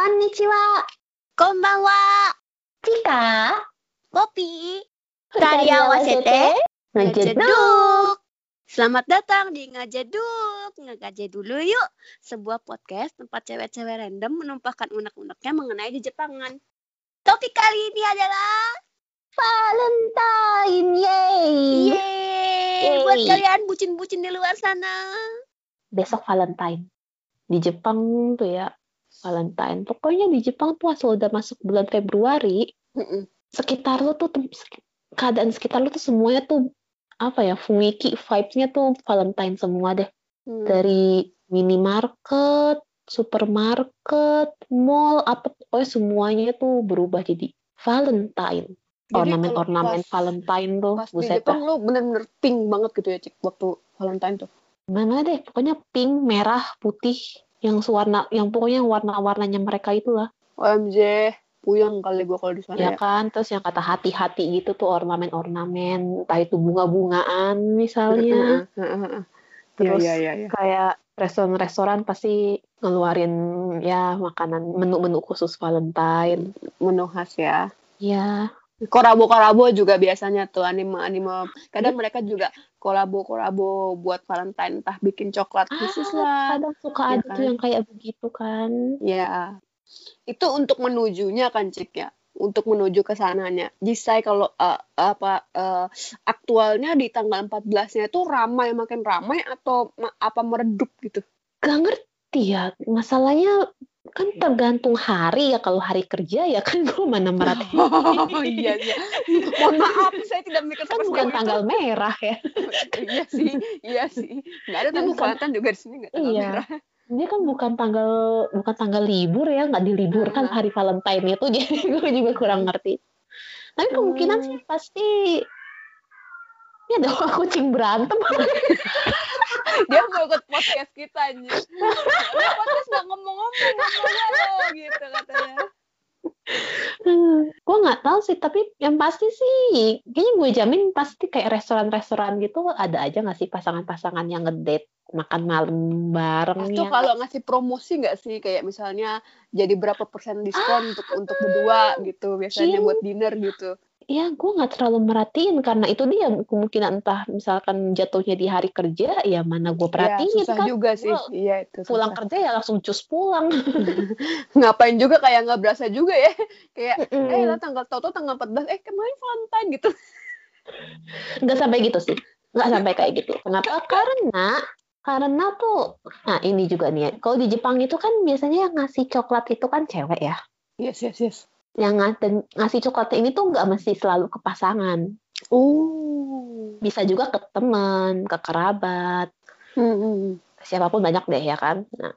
こんにちは。こんばんは。ピカポピー。Tadi awasete. Ngejeduk. Selamat datang di Ngajeduk. Ngagaje dulu yuk. Sebuah podcast tempat cewek-cewek random menumpahkan unek-uneknya mengenai di Jepangan. Topik kali ini adalah Valentine. Yeay. Yeay, Yeay. buat kalian bucin-bucin di luar sana. Besok Valentine. Di Jepang tuh ya. Valentine. Pokoknya di Jepang tuh asal udah masuk bulan Februari. Mm-mm. Sekitar lu tuh, keadaan sekitar lu tuh semuanya tuh apa ya, fumiki vibes-nya tuh Valentine semua deh. Hmm. dari minimarket, supermarket, mall, apa pokoknya semuanya tuh berubah jadi Valentine. Ornamen-ornamen Valentine tuh, Pas di Jepang lu bener-bener pink banget gitu ya Cik waktu Valentine tuh. Mana deh, pokoknya pink, merah, putih, yang sewarna, yang pokoknya warna-warnanya mereka itulah, OMG, puyeng kali gua kalau di sana ya ya. kan? Terus yang kata hati-hati gitu tuh ornamen-ornamen, entah itu bunga-bungaan misalnya. Iya, Terus iya, iya, iya. kayak restoran-restoran pasti ngeluarin ya makanan menu-menu khusus Valentine. Menu khas ya. Ya, Korabo-korabo juga biasanya tuh anime-anime. Kadang mereka juga kolabo-kolabo buat Valentine, entah bikin coklat khusus lah. kadang suka ya ada kan? tuh yang kayak begitu kan. Ya. Itu untuk menujunya kan, Cik ya. Untuk menuju ke sananya. Jisai kalau eh, apa eh, aktualnya di tanggal 14-nya itu ramai makin ramai atau ma- apa meredup gitu. Gak ngerti ya, masalahnya kan tergantung hari ya. Kalau hari kerja ya kan gue mana merhatiin. Oh iya iya. Mohon maaf, saya tidak mikir kan bukan itu. tanggal merah ya. iya sih, iya sih. Nggak ada Ini tanggal bukan- Valentine juga di sini nggak tanggal Iya. merah. Dia kan bukan tanggal bukan tanggal libur ya, nggak diliburkan Ah. hari Valentine itu, jadi gue juga kurang ngerti. Tapi kemungkinan Hmm. sih pasti ya ada kucing berantem. Dia mau ikut podcast kita anjir. Lu podcast nggak ngomong-ngomong lo gitu katanya. gue nggak tahu sih, tapi yang pasti sih kayaknya gue jamin pasti kayak restoran-restoran gitu ada aja nggak sih pasangan-pasangan yang ngedate makan malam bareng Itu ya. kalau ngasih promosi nggak sih kayak misalnya jadi berapa persen diskon untuk untuk berdua gitu biasanya buat dinner gitu. Ya, gue nggak terlalu merhatiin karena itu dia kemungkinan entah misalkan jatuhnya di hari kerja, ya mana gue Iya, perhatiin susah kan. juga sih. Gua Iya itu. pulang susah. kerja ya langsung cus pulang. Ngapain juga kayak nggak berasa juga ya. Kayak eh Mm-mm. lah tanggal tau tanggal 14 eh kemarin Valentine gitu. Nggak sampai gitu sih, nggak sampai kayak gitu. Kenapa? Karena karena tuh, nah ini juga nih ya. Kalau di Jepang itu kan biasanya yang ngasih coklat itu kan cewek ya. Yes yes yes. Yang ngasih coklat ini tuh nggak mesti selalu ke pasangan. Oh. Bisa juga ke teman, ke kerabat, Hmm. siapa pun banyak deh ya kan. Nah,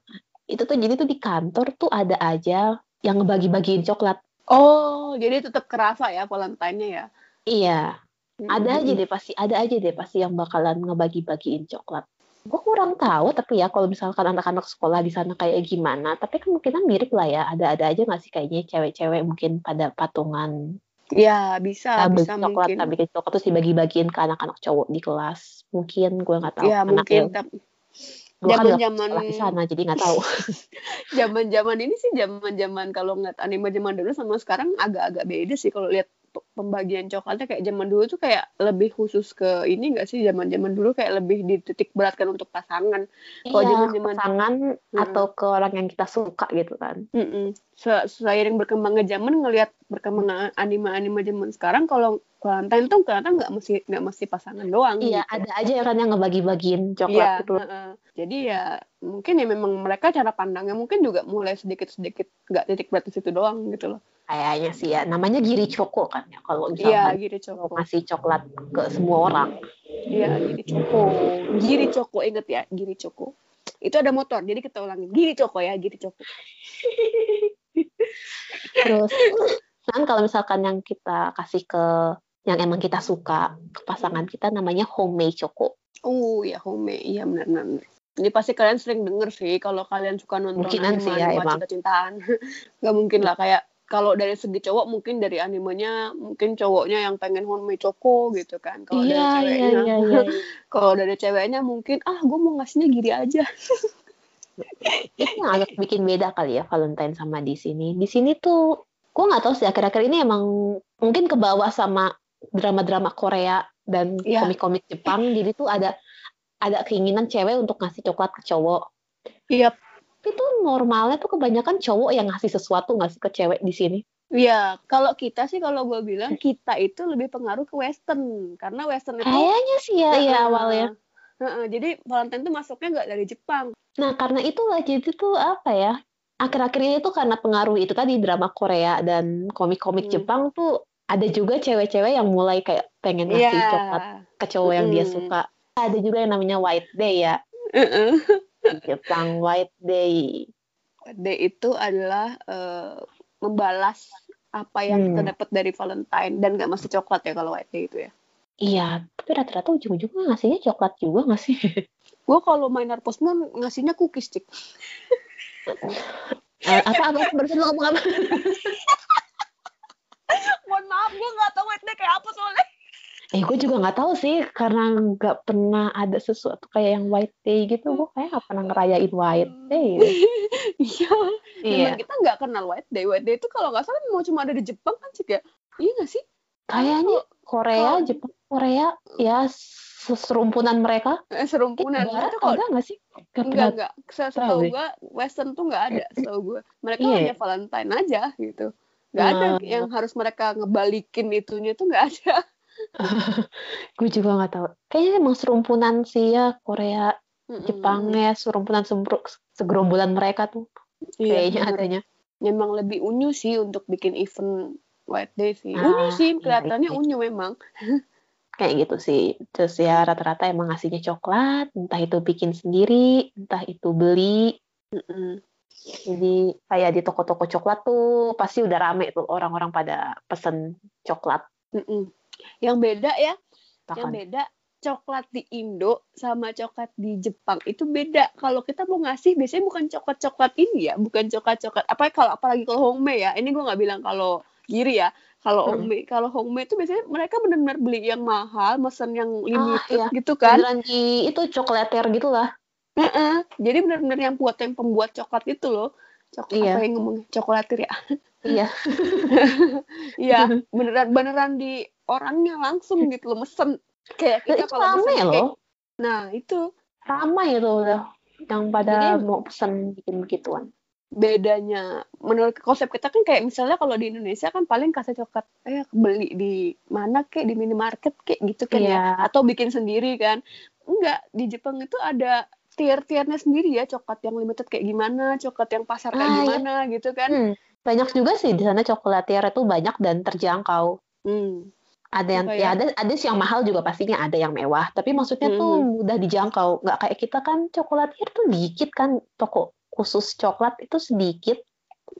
itu tuh jadi tuh di kantor tuh ada aja yang ngebagi-bagiin coklat. Oh, jadi tetap kerasa ya Valentine-nya ya. Iya, ada aja deh pasti, ada aja deh pasti yang bakalan ngebagi-bagiin coklat. Gue kurang tahu, tapi ya kalau misalkan anak-anak sekolah di sana kayak gimana, tapi kemungkinan mirip lah ya. Ada-ada aja nggak sih kayaknya cewek-cewek mungkin pada patungan Ya, bisa, ah, beli bisa coklat, mungkin. ah, bikin coklat terus dibagi-bagiin ke anak-anak cowok di kelas. Mungkin gue nggak tahu. Ya, Anak mungkin yang tapi kan nggak zaman-zaman sekolah di sana, jadi nggak tahu. zaman-zaman ini sih zaman-zaman kalau ngeliat anime zaman dulu sama sekarang agak-agak beda sih kalau lihat pembagian coklatnya kayak zaman dulu tuh kayak lebih khusus ke ini enggak sih zaman-zaman dulu kayak lebih dititik beratkan untuk pasangan. Kalau Iya, zaman-zaman- pasangan Hmm. atau ke orang yang kita suka gitu kan. Mm-mm. Se- Seiring berkembangnya zaman ngelihat perkembangan anime-anime zaman sekarang kalau Valentine tuh ternyata nggak mesti nggak mesti pasangan doang. Iya, gitu. ada aja kan yang ngebagi-bagiin Iya, coklat gitu. heeh. jadi ya mungkin ya memang mereka cara pandangnya mungkin juga mulai sedikit-sedikit nggak titik berat di situ doang gitu loh. Kayaknya sih ya, namanya giri coko kan ya. Kalau Iya, misalkan giri mau coko. ngasih coklat ke semua orang. Iya, giri coko. Giri coko inget ya, giri coko. Itu ada motor, jadi kita ulangin. Giri coko ya, giri coko. Terus kan kalau misalkan yang kita kasih ke yang emang kita suka ke pasangan kita namanya homemade choco. Oh ya, home, iya benar-benar. Ini pasti kalian sering denger sih kalau kalian suka nonton Mungkinan sih ya, cinta-cintaan. Gak mungkin lah kayak kalau dari segi cowok mungkin dari animenya mungkin cowoknya yang pengen homemade choco gitu kan. Kalau dari ceweknya iya, iya. kalau dari ceweknya mungkin ah gue mau ngasihnya giri aja itu yang agak bikin beda kali ya Valentine sama di sini. Di sini tuh gue nggak tahu sih akhir-akhir ini emang mungkin ke bawah sama drama-drama Korea dan Iya. komik-komik Jepang. Jadi tuh ada ada keinginan cewek untuk ngasih coklat ke cowok. Iya, Tapi tuh normalnya tuh kebanyakan cowok yang ngasih sesuatu ngasih ke cewek di sini. iya. Kalau kita sih, kalau gue bilang kita itu lebih pengaruh ke Western, karena Western itu Kayaknya sih ya, iya Heeh. awalnya. Heeh, jadi Valentine itu masuknya nggak dari Jepang. Nah, karena itulah jadi tuh apa ya? Akhir-akhir ini tuh karena pengaruh itu tadi drama Korea dan komik-komik Hmm. Jepang tuh ada juga cewek-cewek yang mulai kayak pengen ngasih Iya. coklat ke cowok yang dia Mm-mm. suka. Ada juga yang namanya White Day ya, Heeh. di Jepang White Day. D itu adalah eh, membalas apa yang kita Hmm. dapat dari Valentine dan nggak mesti coklat ya kalau White Day itu ya. Iya, tapi rata-rata ujung-ujungnya ngasihnya coklat juga nggak sih? Gue kalau main Harvest Moon ngasihnya cookies cik. Eh, apa apa barusan lo ngomong apa? Mohon maaf gue nggak tahu White Day kayak apa soalnya. Eh, gue juga nggak tahu sih karena nggak pernah ada sesuatu kayak yang White Day gitu. Gue kayak nggak pernah ngerayain White Day. Iya. Iya. Kita nggak kenal White Day. White Day itu kalau nggak salah mau cuma ada di Jepang kan cik ya. Iya nggak sih? Kayaknya Korea, Kalau- Jepang, Korea, ya serumpunan mereka. Eh, Eh, serumpunan. Barat Itu kalau ada nggak sih? Nggak Enggak, enggak. Se- tahu Setahu gue, Western tuh enggak ada, setahu gue. Mereka Iya. hanya Valentine aja gitu. Enggak ada Nah. yang harus mereka ngebalikin itunya tuh enggak ada. Gue juga nggak tahu. Kayaknya emang serumpunan sih ya Korea, Mm-mm. Jepang ya serumpunan sembru- segerombolan mereka tuh. Iya, Kayaknya bener. adanya. Memang lebih unyu sih untuk bikin event White Day sih. Ah, unyu sih, iya, kelihatannya iya. unyu memang. Kayak gitu sih. Terus ya rata-rata emang ngasihnya coklat, entah itu bikin sendiri, entah itu beli. Mm-mm. Jadi kayak di toko-toko coklat tuh pasti udah rame tuh orang-orang pada pesen coklat. Mm-mm. Yang beda ya, yang Bahkan. beda coklat di Indo sama coklat di Jepang itu beda. Kalau kita mau ngasih biasanya bukan coklat-coklat ini ya, bukan coklat-coklat. Apa kalau apalagi kalau hongme ya. Ini gue nggak bilang kalau giri ya. Kalau Hmm. kalau hongme itu biasanya mereka benar-benar beli yang mahal, mesen yang limited iya. gitu kan. Beneran di itu coklater gitu lah. Heeh. Jadi benar-benar yang buat yang pembuat coklat itu loh. Coklat Iya. apa yang ngomong coklatir ya? Iya. Iya, beneran beneran di orangnya langsung gitu loh mesen. Kayak kita itu kalau mesen loh. Nah, itu Ramai itu udah yang pada Jadi- mau pesen bikin begituan. bedanya menurut konsep kita kan kayak misalnya kalau di Indonesia kan paling kasih coklat eh beli di mana kek di minimarket kek gitu kan ya Iya. atau bikin sendiri kan enggak di Jepang itu ada tier-tiernya sendiri ya coklat yang limited kayak gimana coklat yang pasar kayak Ah, iya. gimana gitu kan Hmm, banyak juga sih di sana coklatier itu banyak dan terjangkau. Hmm. Ada yang Apa ya ya? ada ada sih yang mahal juga pastinya ada yang mewah. Tapi maksudnya tuh Mhm. mudah dijangkau. Nggak kayak kita kan coklatier tuh dikit kan toko khusus coklat itu sedikit.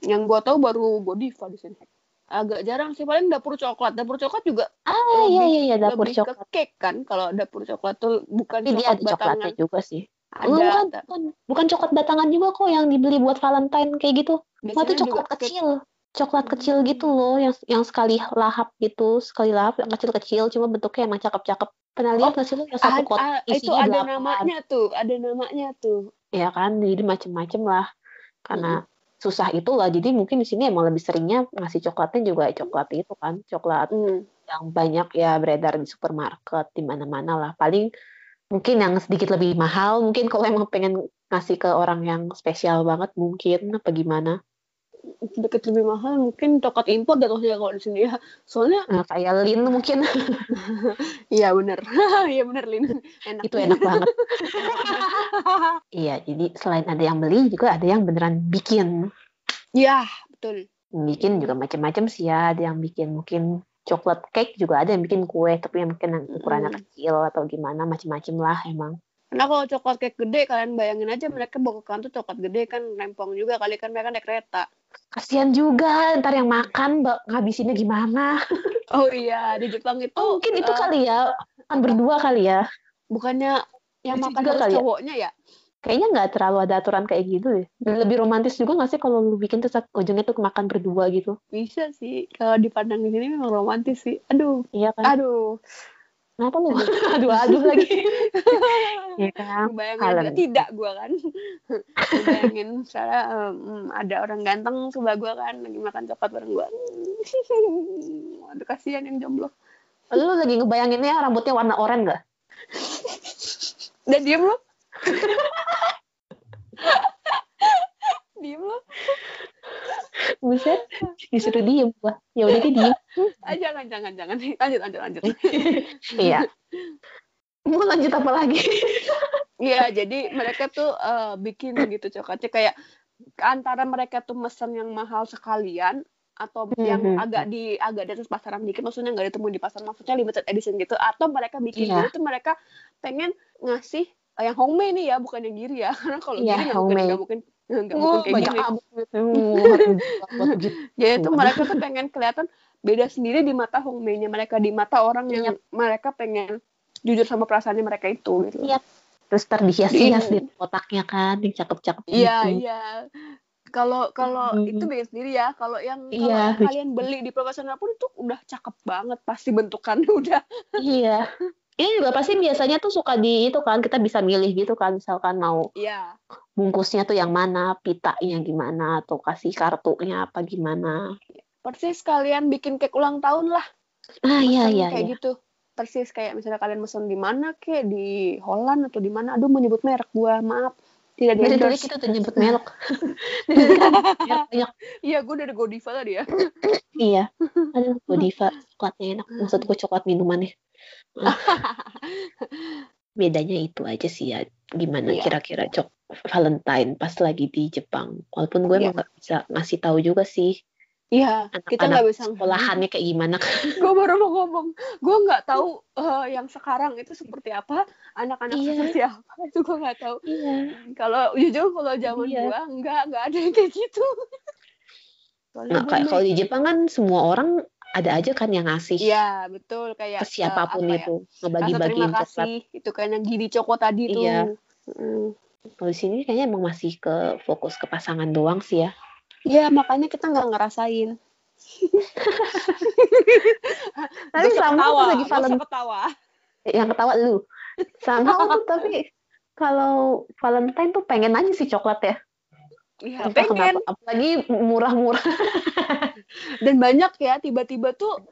yang gua tahu baru Godiva di sini agak jarang sih paling dapur coklat dapur coklat juga Ah Lebih- iya iya iya dapur lebih coklat. ke cake kan kalau dapur coklat tuh bukan Tapi dia coklat ada coklatnya batangan juga sih. ada bukan, ta- bukan, bukan coklat batangan juga kok yang dibeli buat Valentine kayak gitu. Itu biasanya juga coklat kecil. Coklat Hmm. kecil gitu loh yang yang sekali lahap gitu, sekali lahap yang kecil-kecil cuma bentuknya emang cakep-cakep. Pernah lihat nggak sih lo yang satu kotak ah, itu ada delapan? namanya tuh ada namanya tuh Ya kan, jadi macem-macem lah. Karena susah itu lah, jadi mungkin di sini emang lebih seringnya ngasih coklatnya juga coklat itu kan, coklat Hmm. yang banyak ya beredar di supermarket di mana-mana lah. Paling mungkin yang sedikit lebih mahal, mungkin kalau emang pengen ngasih ke orang yang spesial banget mungkin apa gimana. Sedikit lebih mahal mungkin coklat impor jatuhnya kalau di sini ya soalnya Nah, kayak Lin mungkin iya bener iya bener Lin enak itu enak banget. Iya, jadi selain ada yang beli juga ada yang beneran bikin. iya betul Bikin juga macam-macam sih ya, ada yang bikin mungkin coklat cake juga ada yang bikin kue tapi yang mungkin yang ukurannya Mm. kecil atau gimana macam-macam lah emang. Karena kalau coklat kayak gede kalian bayangin aja mereka bawa ke kantor coklat gede kan rempong juga kali kan mereka naik kereta Kasihan juga ntar yang makan mbak ngabisinnya gimana. oh iya di Jepang itu Oh, mungkin itu eh, kali ya kan berdua kali ya. bukannya yang makan juga harus kali ya. cowoknya ya Kayaknya nggak terlalu ada aturan kayak gitu deh. Dan lebih romantis juga nggak sih kalau lu bikin terus ujungnya tuh makan berdua gitu. bisa sih kalau dipandang di sini memang romantis sih aduh Iya kan? aduh Kenapa lu? Aduh-aduh lagi. ya kan? Bayangin tidak gue kan. Bayangin misalnya um, ada orang ganteng coba gue kan lagi makan coklat bareng gue. Aduh kasihan yang jomblo. Lu lagi ngebayanginnya rambutnya warna oranye gak? Dan diem lu. diem lu. Buset, disuruh diem gua. Ya udah dia diem. Ah, jangan, jangan, jangan. Lanjut, lanjut, lanjut. iya. Mau lanjut apa lagi? Iya, jadi mereka tuh uh, bikin gitu coklatnya kayak antara mereka tuh mesen yang mahal sekalian atau yang mm -hmm. agak di agak di atas pasaran dikit maksudnya nggak ditemu di pasar maksudnya limited edition gitu atau mereka bikin yeah. gitu tuh mereka pengen ngasih uh, yang homemade nih ya bukan yang giri ya karena kalau yeah, giri nggak mungkin mungkin nggak mungkin kayak gini jadi itu mereka tuh pengen kelihatan beda sendiri di mata homemade-nya mereka di mata orang yang yeah. mereka pengen jujur sama perasaannya mereka itu gitu. Iya. Terus terdihias-hias di kotaknya kan, yang cakep-cakep Iya, gitu. iya kalau kalau hmm. itu bikin sendiri ya kalau yang iya. kalau kalian beli di profesional pun itu udah cakep banget pasti bentukannya udah iya ini juga pasti biasanya tuh suka di itu kan kita bisa milih gitu kan misalkan mau iya. Bungkusnya tuh yang mana pitanya gimana atau kasih kartunya apa gimana. Persis kalian bikin cake ulang tahun lah. Ah iya iya kayak iya. gitu. Persis kayak misalnya kalian mesen di mana kek? Di Holland atau di mana? Aduh menyebut merek gua maaf. Tidak di dari kita tuh nyebut melok iya gue dari Godiva tadi ya iya. Aduh Godiva coklatnya enak. Maksud gue coklat minumannya bedanya itu aja sih ya gimana iya. kira-kira cok Valentine pas lagi di Jepang walaupun gue iya. emang gak bisa ngasih tahu juga sih Iya, kita nggak bisa sekolahannya kayak gimana. gue baru mau ngomong, gue nggak tahu uh, yang sekarang itu seperti apa, anak-anak iya. seperti apa itu gue nggak tahu. Iya. Kalau jujur kalau zaman iya. gue nggak nggak ada yang kayak gitu. nah kayak kalau di Jepang kan semua orang ada aja kan yang ngasih. Iya betul kayak ke siapa pun uh, itu ya? ngebagi-bagiin coklat. Itu kan yang gini coko tadi tuh. Iya. Mm. Kalau di sini kayaknya emang masih ke fokus ke pasangan doang sih ya. Iya, makanya kita nggak ngerasain. tapi sama ketawa, lagi Valentine. ketawa. Yang ketawa lu. Sama tuh tapi kalau Valentine tuh pengen aja sih coklat ya. Iya, pengen. Kenapa. Apalagi murah-murah. Dan banyak ya, tiba-tiba tuh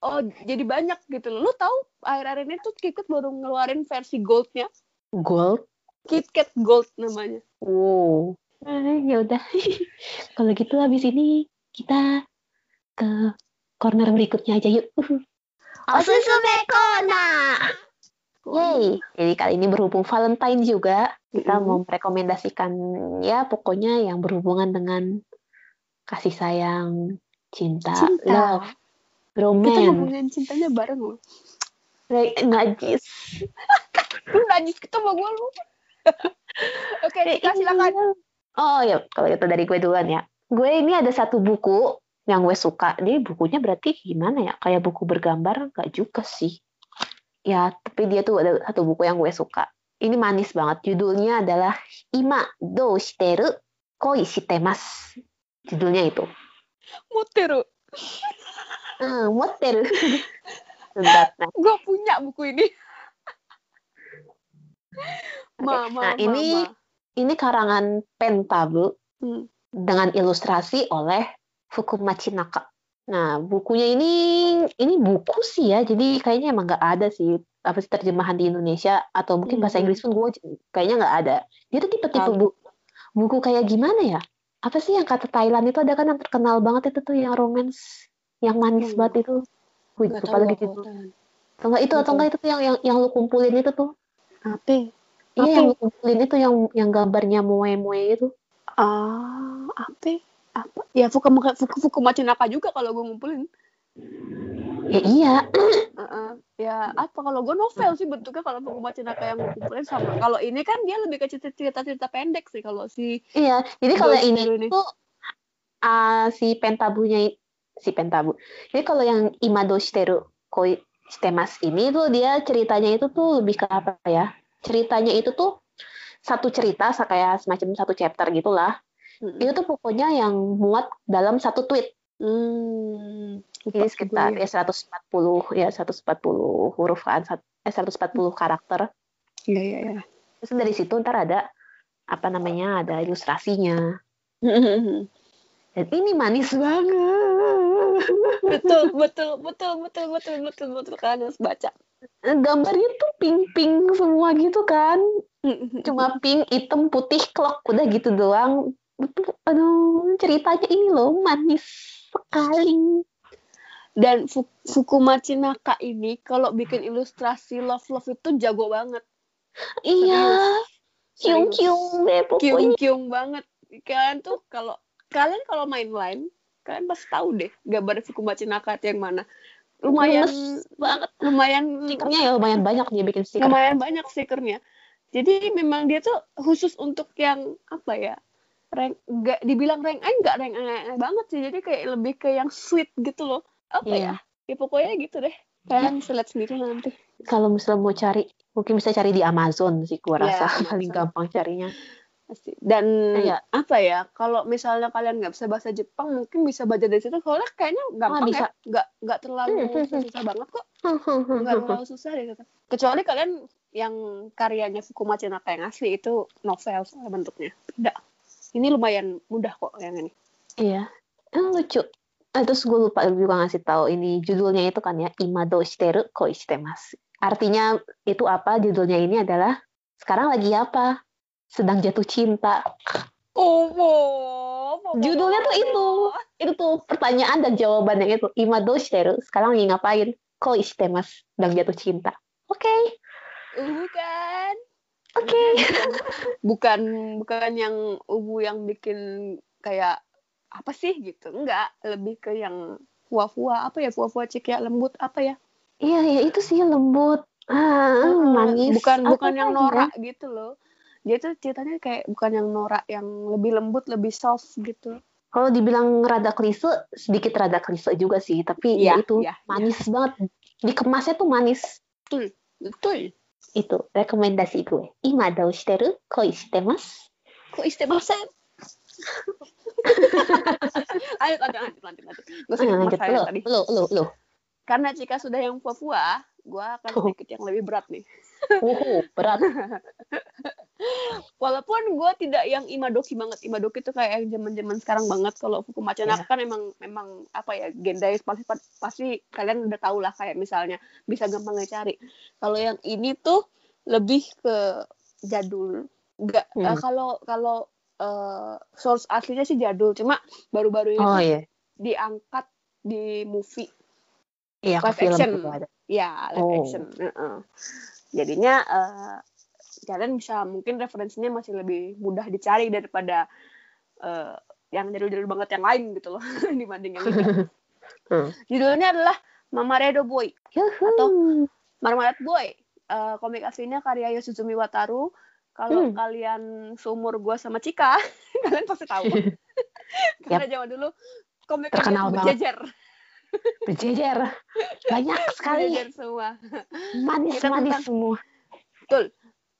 oh jadi banyak gitu loh. Lu tahu akhir-akhir ini tuh KitKat baru ngeluarin versi goldnya. Gold? KitKat Gold namanya. Wow. Nah, ya udah. Kalau gitu habis ini kita ke corner berikutnya aja yuk. Osusume corner. Yay. Jadi kali ini berhubung Valentine juga, kita mm. mau merekomendasikan ya pokoknya yang berhubungan dengan kasih sayang, cinta, cinta. love, romance. Kita ngomongin cintanya bareng loh. Najis. lu najis ketemu gue lu. Oke, okay, Tika silakan. Oh ya, kalau itu dari gue duluan ya. Gue ini ada satu buku yang gue suka. Dia bukunya berarti gimana ya? Kayak buku bergambar nggak juga sih. Ya, tapi dia tuh ada satu buku yang gue suka. Ini manis banget. Judulnya adalah Ima do shiteru koi shitemas. Judulnya itu. Moteru. Hmm, moteru. gue punya buku ini. Mama, nah, ini ini karangan Pentabu hmm. dengan ilustrasi oleh Fukumachi Naka. Nah, bukunya ini ini buku sih ya, jadi kayaknya emang nggak ada sih apa sih terjemahan di Indonesia atau mungkin bahasa hmm. Inggris pun gue kayaknya nggak ada. Dia tuh tipe-tipe bu, buku kayak gimana ya? Apa sih yang kata Thailand itu ada kan yang terkenal banget itu tuh yang romance, yang manis hmm. banget itu. Gue lupa lagi gitu. Atau enggak itu atau enggak itu tuh yang yang yang lu kumpulin itu tuh. Apa? Iya yang kumpulin itu yang yang gambarnya moe-moe itu. Ah, apa? Apa? Ya Fuku Fuku Fuku Macunaka juga kalau gue ngumpulin. Ya iya. Uh -uh. Ya apa kalau gue novel sih bentuknya kalau Fuku Macunaka yang gue kumpulin sama. Kalau ini kan dia lebih ke cerita-cerita pendek sih kalau si. Iya. Jadi kalau ini, ini tuh uh, si pentabunya si pentabu. Jadi kalau yang Imado Shiteru Koi Shitemas ini tuh dia ceritanya itu tuh lebih ke apa ya? Ceritanya itu tuh satu cerita kayak semacam satu chapter gitulah. Hmm. Itu tuh pokoknya yang muat dalam satu tweet. Hmm. Sih sekitar ya 140 ya 140 huruf kan, eh 140 karakter. Iya iya iya. Terus dari situ ntar ada apa namanya ada ilustrasinya. Dan ini manis banget. betul betul betul betul betul betul betul kan harus baca. Gambarnya tuh pink-pink semua gitu kan. Cuma pink, hitam, putih, klok. Udah gitu doang. Aduh, ceritanya ini loh manis sekali. Dan Fu- Fukumachi Naka ini kalau bikin ilustrasi love love itu jago banget. Iya. Kyung-kyung deh pokoknya. Kiung-kiung banget. Kalian tuh kalau kalian kalau main line, kalian pasti tahu deh gambar Fukumachi Naka itu yang mana. Lumayan Gemes banget. lumayan Stikernya ya lumayan banyak dia bikin stiker. lumayan banyak stikernya. Jadi memang dia tuh khusus untuk yang apa ya? Rank enggak dibilang rank A enggak rank A banget sih. Jadi kayak lebih ke yang sweet gitu loh. Apa Iya. ya? Ya pokoknya gitu deh. Kalian bisa lihat sendiri nanti. Kalau misalnya mau cari, mungkin bisa cari di Amazon sih gua Iya, rasa paling gampang carinya. Pasti. Dan Iya. apa ya? Kalau misalnya kalian nggak bisa bahasa Jepang, mungkin bisa baca dari situ. Soalnya kayaknya gampang bisa. ya. Nggak nggak terlalu Hmm, hmm, hmm. susah banget kok. Nggak terlalu susah deh. Kecuali kalian yang karyanya Fukumachi Naka yang asli itu novel bentuknya. Beda. Ini lumayan mudah kok yang ini. Iya. Eh, lucu. Eh, terus gue lupa juga ngasih tahu ini judulnya itu kan ya Imado shiteru koi shitemasu. Artinya itu apa? Judulnya ini adalah sekarang lagi apa? Sedang jatuh cinta. Oh, Judulnya tuh itu. Itu tuh pertanyaan dan jawabannya itu. Imado shiteru. Sekarang lagi ngapain? Koi shitemasu. Sedang jatuh cinta. Oke. Bukan. Oke. Bukan bukan yang ubu yang bikin kayak apa sih gitu. Enggak, lebih ke yang fuwa-fuwa apa ya fuwa-fuwa cik ya lembut apa ya Iya, iya itu sih lembut. Ah, manis. bukan bukan yang ya? norak gitu loh dia tuh ceritanya kayak bukan yang norak yang lebih lembut lebih soft gitu Kalau dibilang rada klise, sedikit rada klise juga sih. Tapi Iya, ya itu iya, manis banget. Dikemasnya tuh manis. betul Itu rekomendasi gue. Ima dou shiteru koi shitemasu. kok istimasen ayo lanjut lanjut lanjut lanjut lanjut lo, tadi lo, lo, lo. karena jika sudah yang fuwa-fuwa gue akan Oh. sedikit yang lebih berat nih Oh, berat. walaupun gue tidak yang imadoki banget imadoki itu kayak yang zaman zaman sekarang banget kalau Fukumachi Iya. Naka kan emang memang apa ya gendais pasti pasti kalian udah tau lah kayak misalnya bisa gampang cari kalau yang ini tuh lebih ke jadul nggak Hmm. eh, kalau kalau eh, source aslinya sih jadul cuma baru-baru ini Oh tuh iya. diangkat di movie Iya, ke live film action. itu ada. ya live Oh. action Heeh. Jadinya eh, kalian bisa mungkin referensinya masih lebih mudah dicari daripada eh, yang jadul-jadul banget yang lain gitu loh dibanding yang ini Hmm. judulnya adalah Mamaredo Boy Yuhu. Atau Marmalade Boy Eh, komik aslinya karya Yoshizumi Wataru kalau Hmm. kalian seumur gua sama Cika kalian pasti tahu karena zaman dulu komik Terkenal banget. Berjejer. Banyak sekali. berjejer semua Manis, Kita manis tentang- semua. Betul.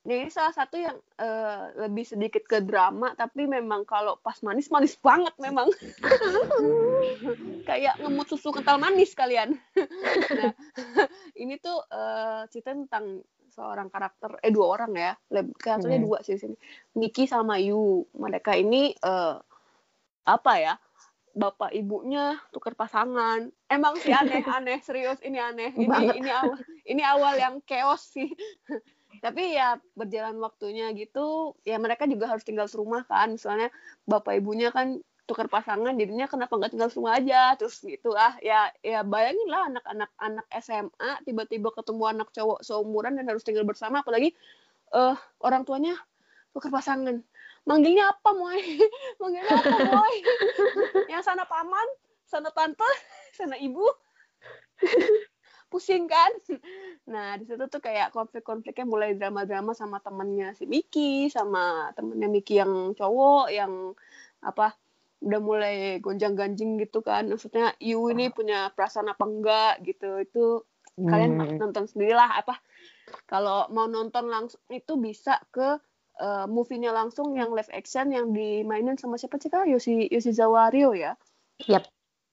Ini salah satu yang eh, lebih sedikit ke drama, tapi memang kalau pas manis manis banget memang. Kayak ngemut susu kental manis kalian. nah, ini tuh eh, cerita tentang seorang karakter, eh dua orang ya, karakternya Hmm. dua sih sini. Miki sama Yu. Mereka ini eh, apa ya? Bapak ibunya tukar pasangan. Emang sih aneh, aneh serius ini aneh. Ini Banget. ini awal ini awal yang chaos sih. Tapi ya berjalan waktunya gitu, ya mereka juga harus tinggal serumah kan. Misalnya bapak ibunya kan tukar pasangan, jadinya kenapa nggak tinggal serumah aja? Terus gitu ah, ya ya bayangin lah anak-anak anak SMA tiba-tiba ketemu anak cowok seumuran dan harus tinggal bersama, apalagi eh orang tuanya tukar pasangan. Manggilnya apa, Moy? Manggilnya apa, Moy? Yang sana paman, sana tante, sana ibu. Pusing kan? Nah, di situ tuh kayak konflik-konfliknya mulai drama-drama sama temennya si Miki, sama temennya Miki yang cowok, yang apa udah mulai gonjang-ganjing gitu kan. Maksudnya Yu ini punya perasaan apa enggak gitu. Itu kalian Hmm. nonton sendirilah apa. Kalau mau nonton langsung itu bisa ke eh, movie-nya langsung yang live action yang dimainin sama siapa sih kak? Yoshi Yoshizawa Ryo ya. Yap.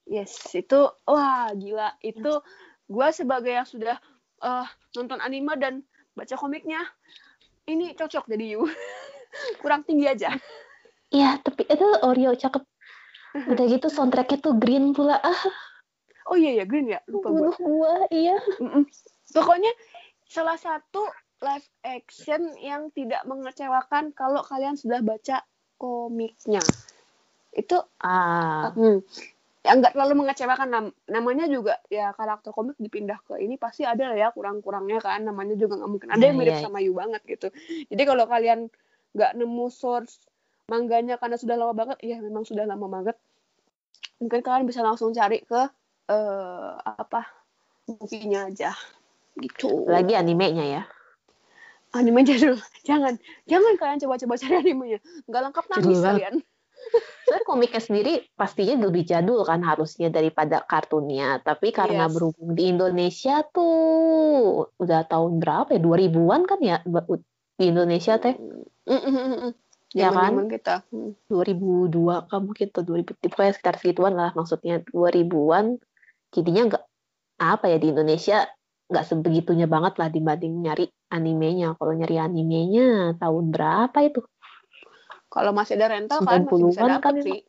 Yes, itu wah gila. Itu gue sebagai yang sudah uh, nonton anime dan baca komiknya, ini cocok jadi you. Kurang tinggi aja. Iya, tapi itu Oreo cakep. Udah gitu soundtracknya tuh green pula. Ah, Oh iya ya green ya, lupa gue. bunuh gua, iya. Mm-mm. Pokoknya salah satu live action yang tidak mengecewakan kalau kalian sudah baca komiknya. Itu Ah, hmm, yang nggak terlalu mengecewakan. Nam- namanya juga ya karakter komik dipindah ke ini pasti ada lah ya kurang-kurangnya kan. Namanya juga nggak mungkin. Ada Iya, yang mirip iya. sama Yu banget gitu. Jadi kalau kalian nggak nemu source mangganya karena sudah lama banget ya memang sudah lama banget mungkin kalian bisa langsung cari ke eh apa movie-nya aja. Gitu. Lagi animenya ya. Anime jadul jangan jangan kalian coba-coba cari animenya nggak lengkap nangis Jadul kalian Soalnya komiknya sendiri pastinya lebih jadul kan harusnya daripada kartunnya. Tapi karena Yes. berhubung di Indonesia tuh udah tahun berapa ya? 2000-an kan ya di Indonesia teh. Mm, mm, mm, mm. Ya kan? Zaman-zaman kita Mm. 2002 kan mungkin tuh 2000 pokoknya sekitar segituan lah maksudnya 2000-an jadinya nggak apa ya di Indonesia nggak sebegitunya banget lah dibanding nyari animenya kalau nyari animenya tahun berapa itu Kalau masih ada rental kalian masih bisa 90-an dapet kan sih.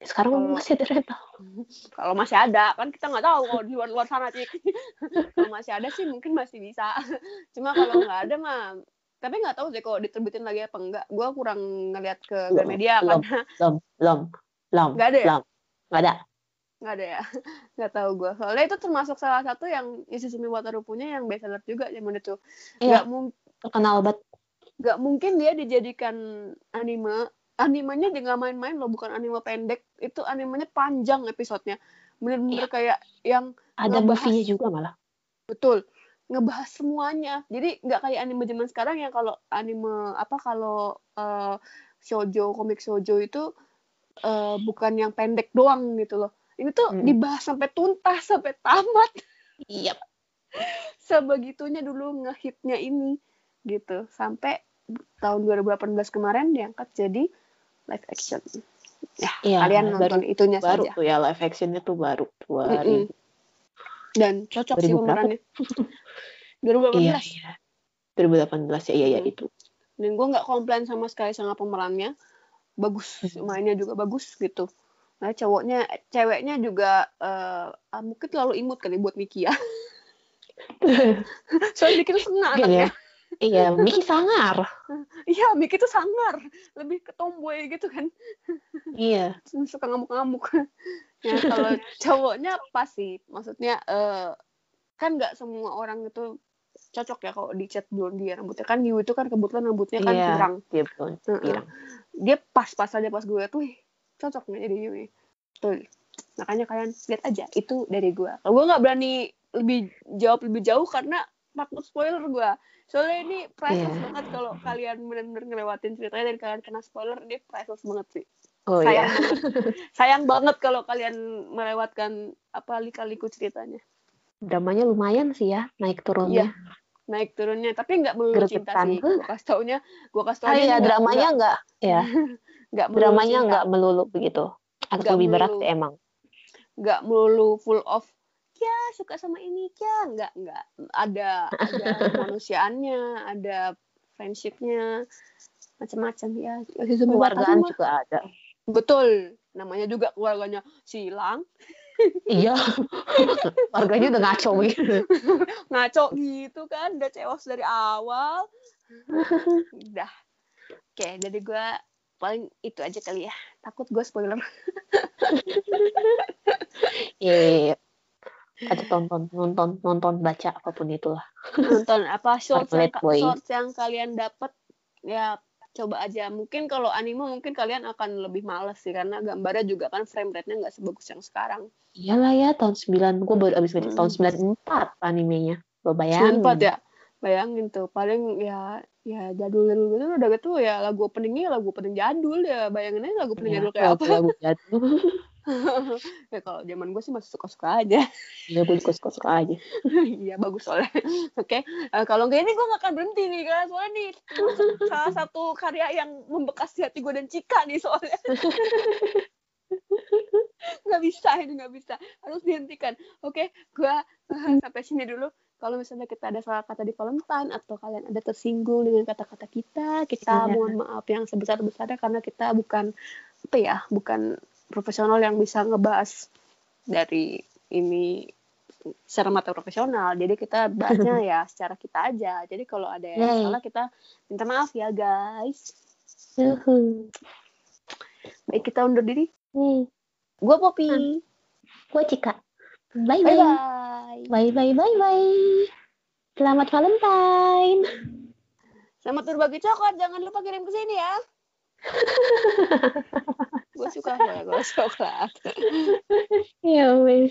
sekarang Kalau- masih ada rental Kalau masih ada kan kita nggak tahu kalau di luar-luar sana cik. kalau masih ada sih mungkin masih bisa. Cuma kalau nggak ada mah tapi nggak tahu sih kalau diterbitin lagi apa enggak. Gua kurang ngeliat ke Belum, Gramedia belum. karena belum belum belum Nggak ada ya? belum nggak ada nggak ada ya. Nggak tahu gua. Soalnya itu termasuk salah satu yang Yoshisumi Wataru punya yang bestseller juga zaman itu. Iya. Nggak mung- terkenal banget nggak mungkin dia dijadikan anime animenya juga main-main loh bukan anime pendek itu animenya panjang episodenya bener-bener Iya. kayak yang ada movie-nya juga malah betul ngebahas semuanya jadi nggak kayak anime zaman sekarang yang kalau anime apa kalau eh, shoujo komik shoujo itu eh, bukan yang pendek doang gitu loh ini tuh Mm. dibahas sampai tuntas sampai tamat. Iya. Sebegitunya dulu ngehitnya ini gitu. Sampai tahun 2018 kemarin diangkat jadi live action. Ya Iya, kalian baru- nonton itunya baru saja tuh ya live actionnya tuh baru Mm-mm. 2000 dan cocok sih 2000 berapa? pemerannya 2018 iya iya. 2018 ya iya iya Hmm. itu. Dan gue nggak komplain sama sekali sama pemerannya. Bagus Hmm. mainnya juga bagus gitu nah cowoknya ceweknya juga eh, ah, mungkin terlalu imut kali buat Miki ya. Soalnya Miki tuh senang Mungkin anaknya. Ya. iya Miki sangar. Iya Miki tuh sangar. Lebih ke tomboy gitu kan. Iya. Suka ngamuk-ngamuk. Ya kalau cowoknya pas sih. Maksudnya eh, kan nggak semua orang itu cocok ya kalau dicat blondie ya rambutnya. Kan Yu itu kan kebetulan rambutnya kan Iya. pirang. dia Heeh. pirang. Dia pas-pas aja pas gue tuh "Wih, cocok nih jadi Yui tuh makanya kalian lihat aja itu dari gue kalau gue nggak berani lebih jawab lebih jauh karena takut spoiler gue soalnya ini priceless Iya. banget kalau kalian benar-benar ngelewatin ceritanya dan kalian kena spoiler dia priceless banget sih. Oh sayang iya. Banget sayang banget kalau kalian melewatkan apa lika-liku ceritanya. Dramanya lumayan sih ya naik turunnya. Naik turunnya. Tapi nggak melulu cinta sih. Gue kasih taunya gue kasih tau ah iya nggak- dramanya nggak- ya nggak dramanya enggak melulu begitu. Agak Nggak lebih berat melulu. sih emang. Nggak melulu full of ya suka sama ini ya nggak nggak. Ada ada kemanusiaannya ada friendshipnya macam-macam ya. Keluargaan juga ada. Betul. Namanya juga keluarganya silang. Iya. Keluarganya udah ngaco gitu ngaco gitu kan udah cewas dari awal. Udah. Oke jadi gue paling itu aja kali ya. Takut gue spoiler. Iya iya, iya. ada tonton nonton nonton baca apa pun itulah. Nonton apa? Shorts yang, shorts yang kalian dapat ya coba aja. Mungkin kalau anime mungkin kalian akan lebih males sih. Karena gambarnya juga kan frame rate-nya nggak sebagus yang sekarang. Iyalah ya tahun 9 gue baru abis baca Hmm. tahun 94 animenya. Lo bayangin. Sempat ya? Bayangin tuh. Paling ya ya jadul jadul gitu udah gitu ya lagu openingnya lagu opening jadul ya. Bayangin aja lagu opening Iya, jadul kayak apa? lagu jadul. Ya kalau zaman gue sih masih suka suka aja. Ya gue suka suka suka aja. Iya bagus soalnya. Oke Eh, kalau nggak ini gue gak akan berhenti nih karena soalnya nih salah satu karya yang membekas di hati gue dan Cika nih soalnya. Nggak bisa ini nggak bisa. Harus dihentikan. Oke gue sampai sini dulu kalau misalnya kita ada salah kata di Valentine atau kalian ada tersinggung dengan kata-kata kita, kita yeah. mohon maaf yang sebesar-besarnya karena kita bukan apa ya, bukan profesional yang bisa ngebahas dari ini secara mata profesional. Jadi kita bahasnya ya secara kita aja. Jadi kalau ada yang salah kita minta maaf ya guys. Baik kita undur diri. Gue Poppy. Gue Cika. Bye bye. Bye bye bye bye. Selamat Valentine. Selamat berbagi coklat. Jangan lupa kirim ke sini ya. gue suka kalau coklat. ya wis.